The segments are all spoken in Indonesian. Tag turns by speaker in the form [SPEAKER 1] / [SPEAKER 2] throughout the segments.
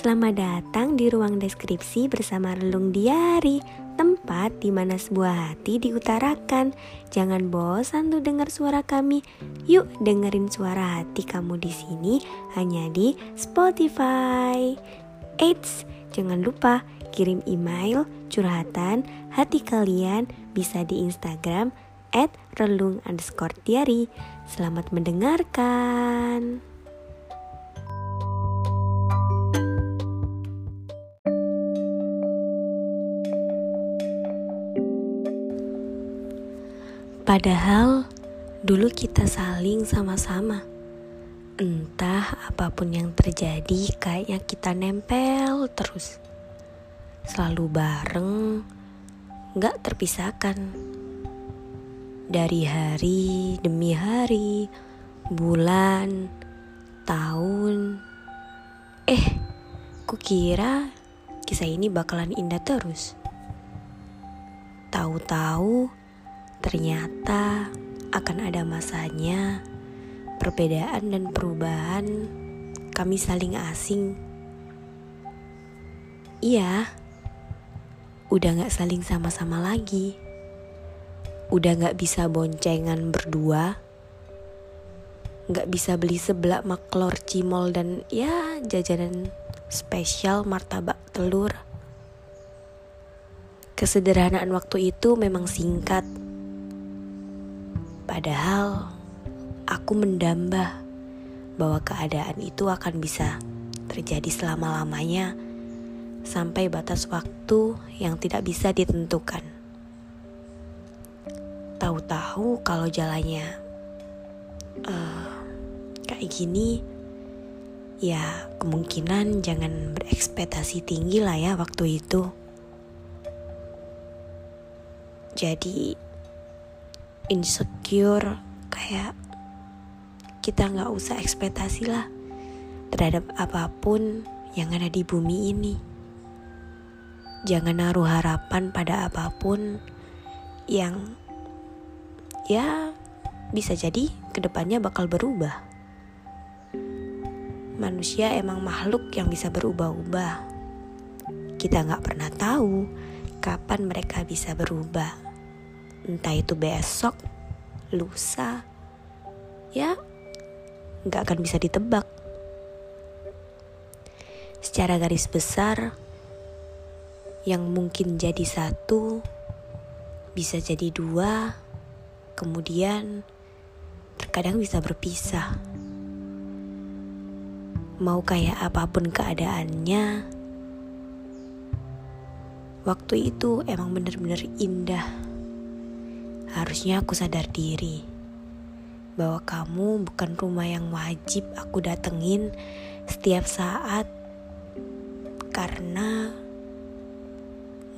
[SPEAKER 1] Selamat datang di ruang deskripsi bersama Relung Diari, tempat di mana sebuah hati diutarakan. Jangan bosan tuh dengar suara kami. Yuk dengerin suara hati kamu di sini hanya di Spotify. Eits, jangan lupa kirim email curhatan hati kalian bisa di Instagram at relung underscore diary. Selamat mendengarkan. Padahal dulu kita saling sama-sama. Entah apa pun yang terjadi, kayaknya kita nempel terus. Selalu bareng, gak terpisahkan. Dari hari demi hari, bulan, tahun. Eh, kukira kisah ini bakalan indah terus. Tahu-tahu Ternyata akan ada masanya perbedaan dan perubahan kami saling asing. Iya, udah gak saling sama-sama lagi. Udah gak bisa boncengan berdua. Gak bisa beli sebelah maklor cimol dan ya jajanan spesial martabak telur. Kesederhanaan waktu itu memang singkat Padahal aku mendambah bahwa keadaan itu akan bisa terjadi selama-lamanya sampai batas waktu yang tidak bisa ditentukan. Tahu-tahu kalau jalannya uh, kayak gini, ya kemungkinan jangan berekspektasi tinggi lah ya waktu itu. Jadi insecure kayak kita nggak usah ekspektasi lah terhadap apa pun yang ada di bumi ini. Jangan naruh harapan pada apa pun yang ya bisa jadi ke depannya bakal berubah. Manusia emang makhluk yang bisa berubah-ubah. Kita nggak pernah tahu kapan mereka bisa berubah entah itu besok, lusa, ya nggak akan bisa ditebak. Secara garis besar, yang mungkin jadi satu bisa jadi dua, kemudian terkadang bisa berpisah. Mau kayak apa pun keadaannya, waktu itu emang bener-bener indah. Harusnya aku sadar diri bahwa kamu bukan rumah yang wajib aku datengin setiap saat karena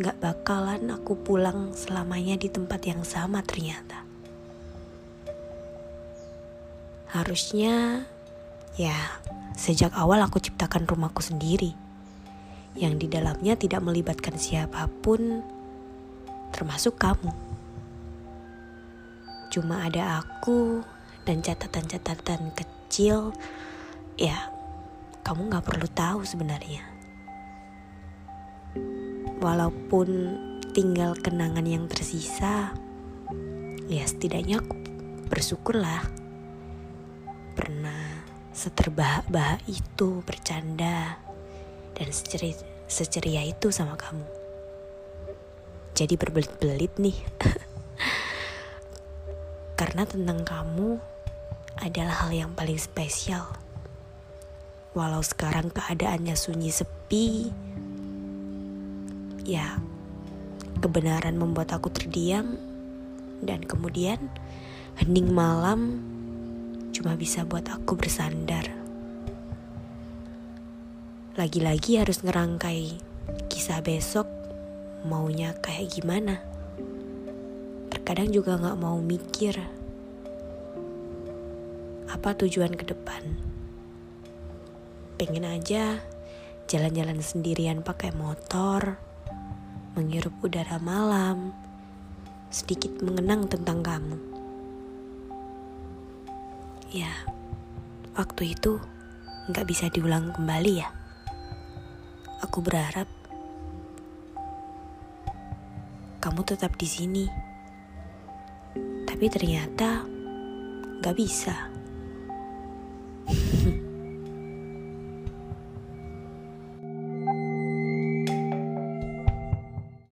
[SPEAKER 1] gak bakalan aku pulang selamanya di tempat yang sama ternyata. Harusnya ya sejak awal aku ciptakan rumahku sendiri yang di dalamnya tidak melibatkan siapa pun termasuk kamu. Cuma ada aku dan catatan-catatan kecil. Ya, kamu gak perlu tahu sebenarnya. Walaupun tinggal kenangan yang tersisa, ya setidaknya aku bersyukurlah pernah seterbahak-bahak itu bercanda dan seceria, seceria itu sama kamu. Jadi berbelit-belit nih. Karena tentang kamu adalah hal yang paling spesial. Walau sekarang keadaannya sunyi sepi, ya kebenaran membuat aku terdiam dan kemudian hening malam cuma bisa buat aku bersandar. Lagi-lagi harus ngerangkai kisah besok maunya kayak gimana terkadang juga gak mau mikir apa tujuan ke depan. Pengen aja jalan-jalan sendirian pakai motor, menghirup udara malam, sedikit mengenang tentang kamu. Ya, waktu itu nggak bisa diulang kembali ya. Aku berharap kamu tetap di sini. Tapi ternyata gak bisa.